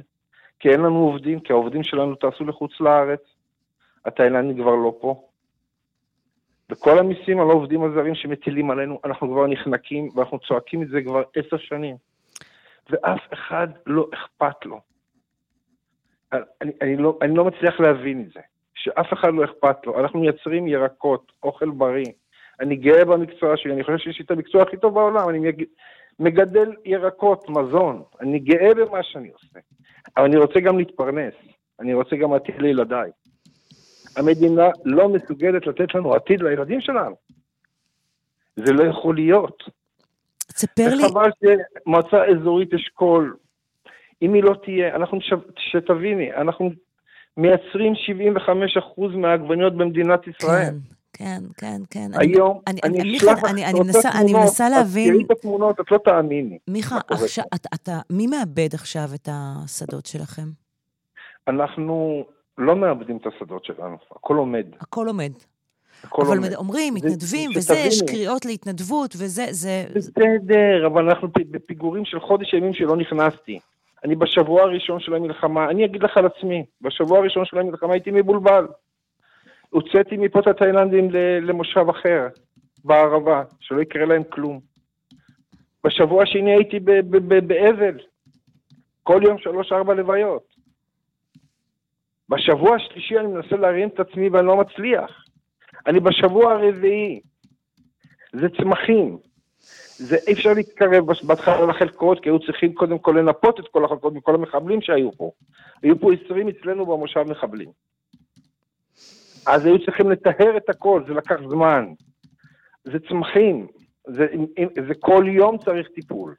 כי אין לנו עובדים, כי העובדים שלנו טסו לחוץ לארץ. התאילנדים כבר לא פה. וכל המיסים על העובדים הזרים שמטילים עלינו, אנחנו כבר נחנקים, ואנחנו צועקים את זה כבר עשר שנים. ואף אחד לא אכפת לו. אני, אני, לא, אני לא מצליח להבין את זה, שאף אחד לא אכפת לו. אנחנו מייצרים ירקות, אוכל בריא. אני גאה במקצוע שלי, אני חושב שיש לי את המקצוע הכי טוב בעולם, אני מגדל ירקות, מזון, אני גאה במה שאני עושה. אבל אני רוצה גם להתפרנס, אני רוצה גם עתיד לילדיי. המדינה לא מסוגלת לתת לנו עתיד לילדים שלנו. זה לא יכול להיות. ספר לי... וחבל שמועצה אזורית אשכול, אם היא לא תהיה, אנחנו, שתביני, אנחנו מייצרים 75% מהעגבניות במדינת ישראל. כן. כן, כן, כן. היום, אני, אני, אני אשלח לך, אני, אני, מנסה, אני מנסה להבין... תראי את התמונות, את לא תאמיני. מיכה, עכשיו, אתה, אתה, מי מאבד עכשיו את השדות שלכם? אנחנו לא מאבדים את השדות שלנו, הכל עומד. הכל עומד. הכל אבל עומד. אומרים, מתנדבים, וזה, יש קריאות להתנדבות, וזה, זה... בסדר, אבל אנחנו בפיגורים של חודש ימים שלא נכנסתי. אני בשבוע הראשון של המלחמה, אני אגיד לך על עצמי, בשבוע הראשון של המלחמה הייתי מבולבל. הוצאתי מפה את התאילנדים למושב אחר, בערבה, שלא יקרה להם כלום. בשבוע השני הייתי באבל, כל יום שלוש-ארבע לוויות. בשבוע השלישי אני מנסה להרים את עצמי ואני לא מצליח. אני בשבוע הרביעי. זה צמחים. זה אי אפשר להתקרב בהתחלה לחלקות, כי היו צריכים קודם כל לנפות את כל החלקות מכל המחבלים שהיו פה. היו פה 20 אצלנו במושב מחבלים. אז היו צריכים לטהר את הכל, זה לקח זמן. זה צמחים, זה, זה כל יום צריך טיפול.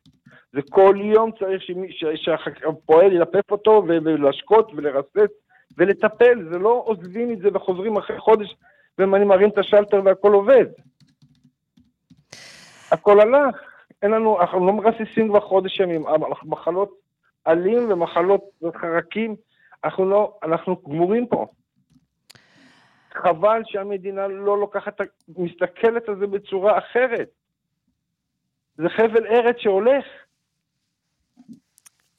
זה כל יום צריך שהפועל ילפף אותו ולהשקות ולרסס ולטפל, זה לא עוזבים את זה וחוזרים אחרי חודש ואני מרים את השלטר והכל עובד. הכל הלך, אין לנו, אנחנו לא מרססים כבר חודש ימים, אנחנו מחלות עלים ומחלות חרקים, אנחנו לא, אנחנו גמורים פה. חבל שהמדינה לא לוקחת, מסתכלת על זה בצורה אחרת. זה חבל ארץ שהולך.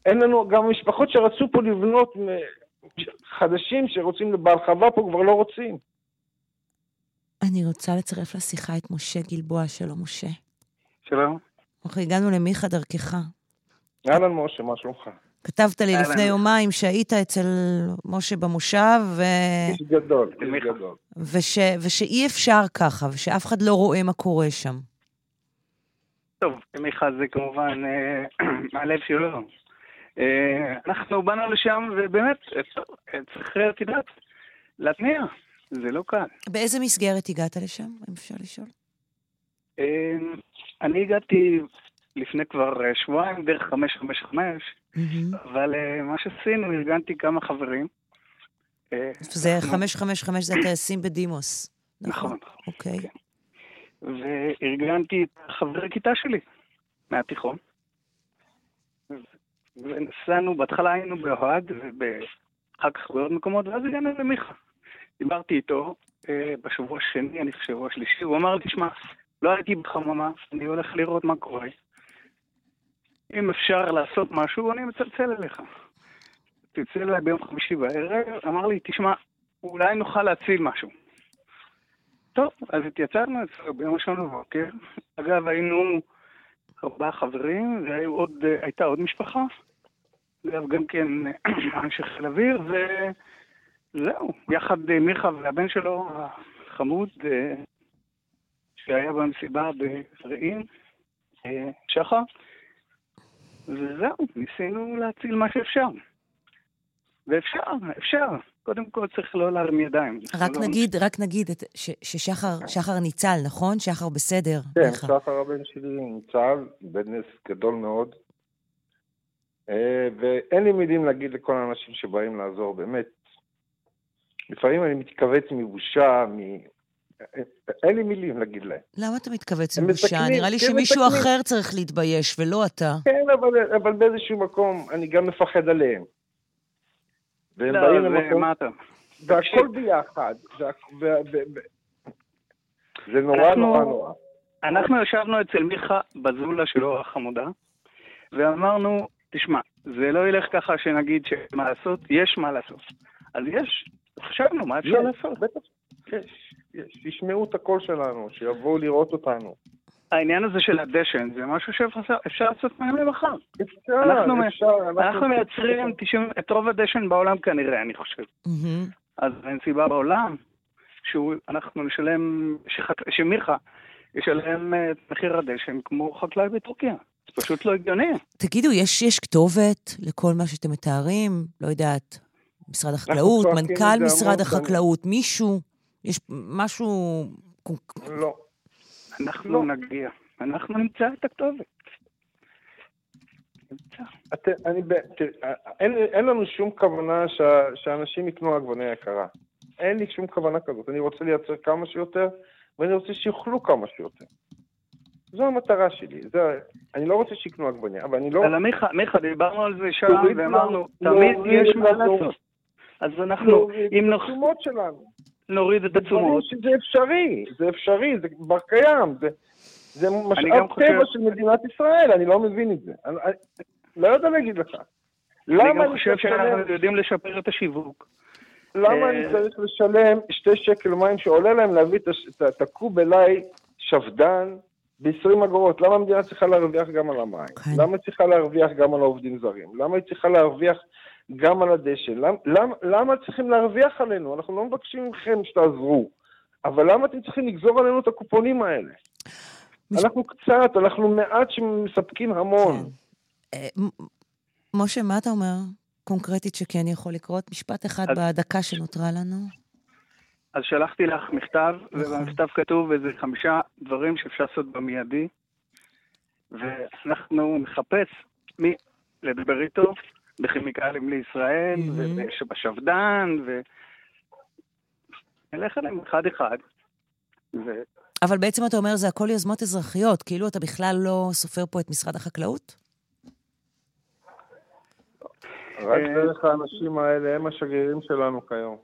אין לנו, גם משפחות שרצו פה לבנות, חדשים שרוצים בהרחבה פה כבר לא רוצים. אני רוצה לצרף לשיחה את משה גלבוע. שלום, משה. שלום. אנחנו הגענו למיכה דרכך. אהלן משה, מה שלומך? כתבת לי. לפני יומיים שהיית אצל משה במושב, ו... איש גדול, איש גדול. וש... ושאי אפשר ככה, ושאף אחד לא רואה מה קורה שם. טוב, מיכה זה כמובן אה, <clears throat> מהלב שלו. אה, אנחנו באנו לשם, ובאמת, אה, צריך, את יודעת, להתניע. זה לא קל. באיזה מסגרת הגעת לשם, אם אפשר לשאול? אה, אני הגעתי לפני כבר אה, שבועיים דרך 555, אבל אה, מה שעשינו, ארגנתי כמה חברים. אה, זה אנחנו- 555 זה הטייסים בדימוס. נכון. אוקיי. וארגנתי את חברי הכיתה שלי מהתיכון. ונסענו, בהתחלה היינו באוהד, ואחר כך בעוד מקומות, ואז הגענו למיכה. דיברתי איתו אה, בשבוע השני, אני חושב, או השלישי, הוא אמר לי, תשמע, לא הייתי בחממה, אני הולך לראות מה קורה. אם אפשר לעשות משהו, אני מצלצל אליך. צלצל אליי ביום חמישי בערב, אמר לי, תשמע, אולי נוכל להציל משהו. טוב, אז התייצבנו אצלו ביום ראשון בבוקר. אגב, היינו ארבעה חברים, והייתה עוד משפחה. אגב, גם כן <clears throat> אנשי חיל אוויר, וזהו. יחד מיכה והבן שלו, החמוד, אה, שהיה במסיבה ברעים, אה, שחר. וזהו, ניסינו להציל מה שאפשר. ואפשר, אפשר. קודם כל צריך לא להרים ידיים. רק לא- נגיד, רק נגיד ש- ששחר שחר ניצל, נכון? שחר בסדר. כן, מיכה. שחר הבן שלי ניצל, בנס גדול מאוד. אה, ואין לי מילים להגיד לכל האנשים שבאים לעזור, באמת. לפעמים אני מתכווץ מבושה, מ... אין לי מילים להגיד להם. למה אתה מתכווץ מבושה? נראה לי שמישהו מסכנים. אחר צריך להתבייש, ולא אתה. כן, אבל, אבל באיזשהו מקום אני גם מפחד עליהם. והם לא, באים למקום... מה אתה? והכל ביחד. וה- וה- ו- ו- זה נורא אנחנו- נורא נורא. אנחנו ישבנו אצל מיכה בזולה שלו החמודה, ואמרנו, תשמע, זה לא ילך ככה שנגיד שמה לעשות, יש מה לעשות. אז יש, חשבנו, מה אפשר יש, לעשות? בטח, יש, יש. תשמעו את הקול שלנו, שיבואו לראות אותנו. העניין הזה של הדשן, זה משהו שאפשר לעשות מהיום למחר. אפשר, אנחנו, אפשר, אנחנו, אנחנו- מייצרים 90, את רוב הדשן בעולם כנראה, אני חושב. אז אין סיבה בעולם שאנחנו נשלם, שחק... שמיכה ישלם אה, את מחיר הדשן כמו חקלאי בטורקיה. זה פשוט לא הגיוני. תגידו, יש, יש כתובת לכל מה שאתם מתארים? לא יודעת, משרד החקלאות, מנכ"ל משרד המון החקלאות, מישהו? יש משהו... לא. אנחנו נגיע, אנחנו נמצא את הכתובת. את, אני, תראה, אין, אין לנו שום כוונה שה, שאנשים יקנו עגבנייה יקרה. אין לי שום כוונה כזאת. אני רוצה לייצר כמה שיותר, ואני רוצה שיאכלו כמה שיותר. זו המטרה שלי. זה, אני לא רוצה שיקנו עגבנייה, אבל אני לא... אלא מיכה, מיכה, דיברנו על זה שם, ואמרנו, תמיד יש מה לעשות. אז אנחנו, אם את נוח... התשומות שלנו. נוריד את התשומות. שזה אפשרי, זה אפשרי, זה כבר קיים, זה, זה משאב טבע של מדינת ישראל, אני לא מבין את זה. לא יודע להגיד לך. אני גם חושב שאנחנו יודעים לשפר את השיווק. למה אני צריך לשלם שתי שקל מים שעולה להם להביא את הקוב אליי שפדן ב-20 אגורות? למה המדינה צריכה להרוויח גם על המים? כן. למה היא צריכה להרוויח גם על העובדים זרים? למה היא צריכה להרוויח גם על הדשא? למה, למה, למה צריכים להרוויח עלינו? אנחנו לא מבקשים מכם שתעזרו, אבל למה אתם צריכים לגזור עלינו את הקופונים האלה? מש... אנחנו קצת, אנחנו מעט שמספקים המון. כן. אה, משה, מה אתה אומר קונקרטית שכן יכול לקרות? משפט אחד. בדקה שנותרה לנו. אז שלחתי לך מכתב, נכון. ובמכתב כתוב איזה חמישה דברים שאפשר לעשות במיידי, ואנחנו נחפש מי לדבר איתו בכימיקלים לישראל, mm-hmm. ובשפד"ן, ונלך אליהם אחד-אחד. ו... אבל בעצם אתה אומר, זה הכל יוזמות אזרחיות, כאילו אתה בכלל לא סופר פה את משרד החקלאות? רק אה, דרך האנשים האלה, הם השגרירים שלנו כיום.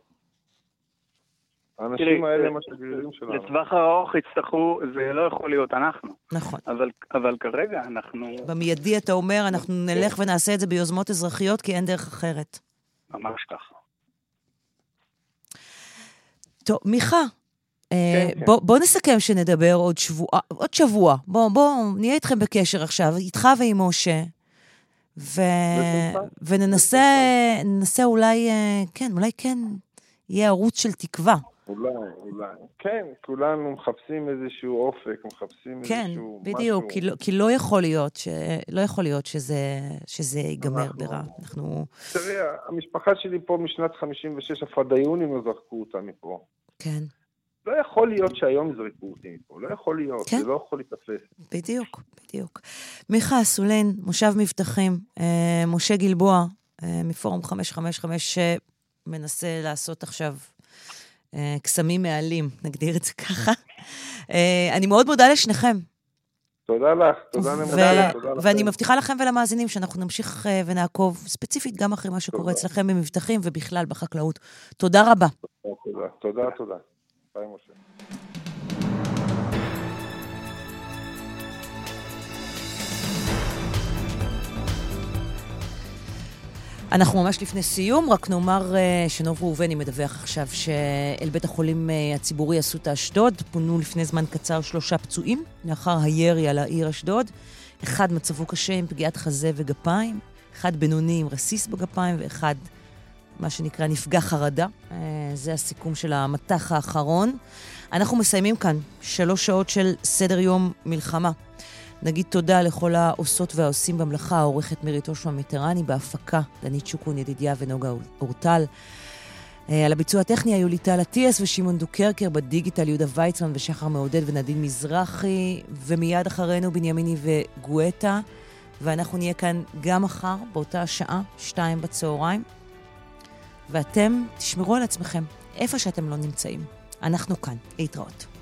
האנשים האלה הם השגרירים שלנו. לטווח הארוך יצטרכו, זה לא יכול להיות אנחנו. נכון. אבל, אבל כרגע אנחנו... במיידי אתה אומר, אנחנו נלך ונעשה את זה ביוזמות אזרחיות, כי אין דרך אחרת. ממש ככה. טוב, מיכה, אה, כן, כן. בוא, בוא נסכם שנדבר עוד שבוע, עוד שבוע. בוא, בוא, נהיה איתכם בקשר עכשיו, איתך ועם משה. ו... וננסה אולי, אה, כן, אולי כן יהיה ערוץ של תקווה. אולי, אולי. כן, כולנו מחפשים איזשהו אופק, מחפשים כן, איזשהו בדיוק, משהו. כן, בדיוק, כי, לא, כי לא יכול להיות, ש... לא יכול להיות שזה, שזה ייגמר אנחנו... ברע. אנחנו... תראי, המשפחה שלי פה משנת 56, הפדאיונים לא זרקו אותה מפה. כן. לא יכול להיות שהיום יזרקו אותי מפה, לא יכול להיות, כן? זה לא יכול להתאפס. בדיוק, בדיוק. מיכה אסולין, מושב מבטחים, אה, משה גלבוע, אה, מפורום 555, שמנסה לעשות עכשיו קסמים מעלים, נגדיר את זה ככה. אה, אני מאוד מודה לשניכם. תודה לך, תודה לך. ואני מבטיחה לכם ולמאזינים שאנחנו נמשיך אה, ונעקוב ספציפית גם אחרי מה שקורה אצלכם במבטחים ובכלל בחקלאות. תודה רבה. תודה, תודה, תודה. ביי, משה. אנחנו ממש לפני סיום, רק נאמר uh, שנוב ראובני מדווח עכשיו שאל בית החולים uh, הציבורי אסותא אשדוד פונו לפני זמן קצר שלושה פצועים לאחר הירי על העיר אשדוד. אחד מצבו קשה עם פגיעת חזה וגפיים, אחד בינוני עם רסיס בגפיים ואחד מה שנקרא נפגע חרדה. Uh, זה הסיכום של המטח האחרון. אנחנו מסיימים כאן שלוש שעות של סדר יום מלחמה. נגיד תודה לכל העושות והעושים במלאכה, העורכת מירית אושמה מטרני, בהפקה דנית שוקון, ידידיה ונוגה אורטל. אה, על הביצוע הטכני היו ליטל אטיאס ושמעון דוקרקר, בדיגיטל יהודה ויצמן ושחר מעודד ונדין מזרחי, ומיד אחרינו בנימיני וגואטה. ואנחנו נהיה כאן גם מחר, באותה שעה, שתיים בצהריים. ואתם תשמרו על עצמכם, איפה שאתם לא נמצאים. אנחנו כאן. להתראות.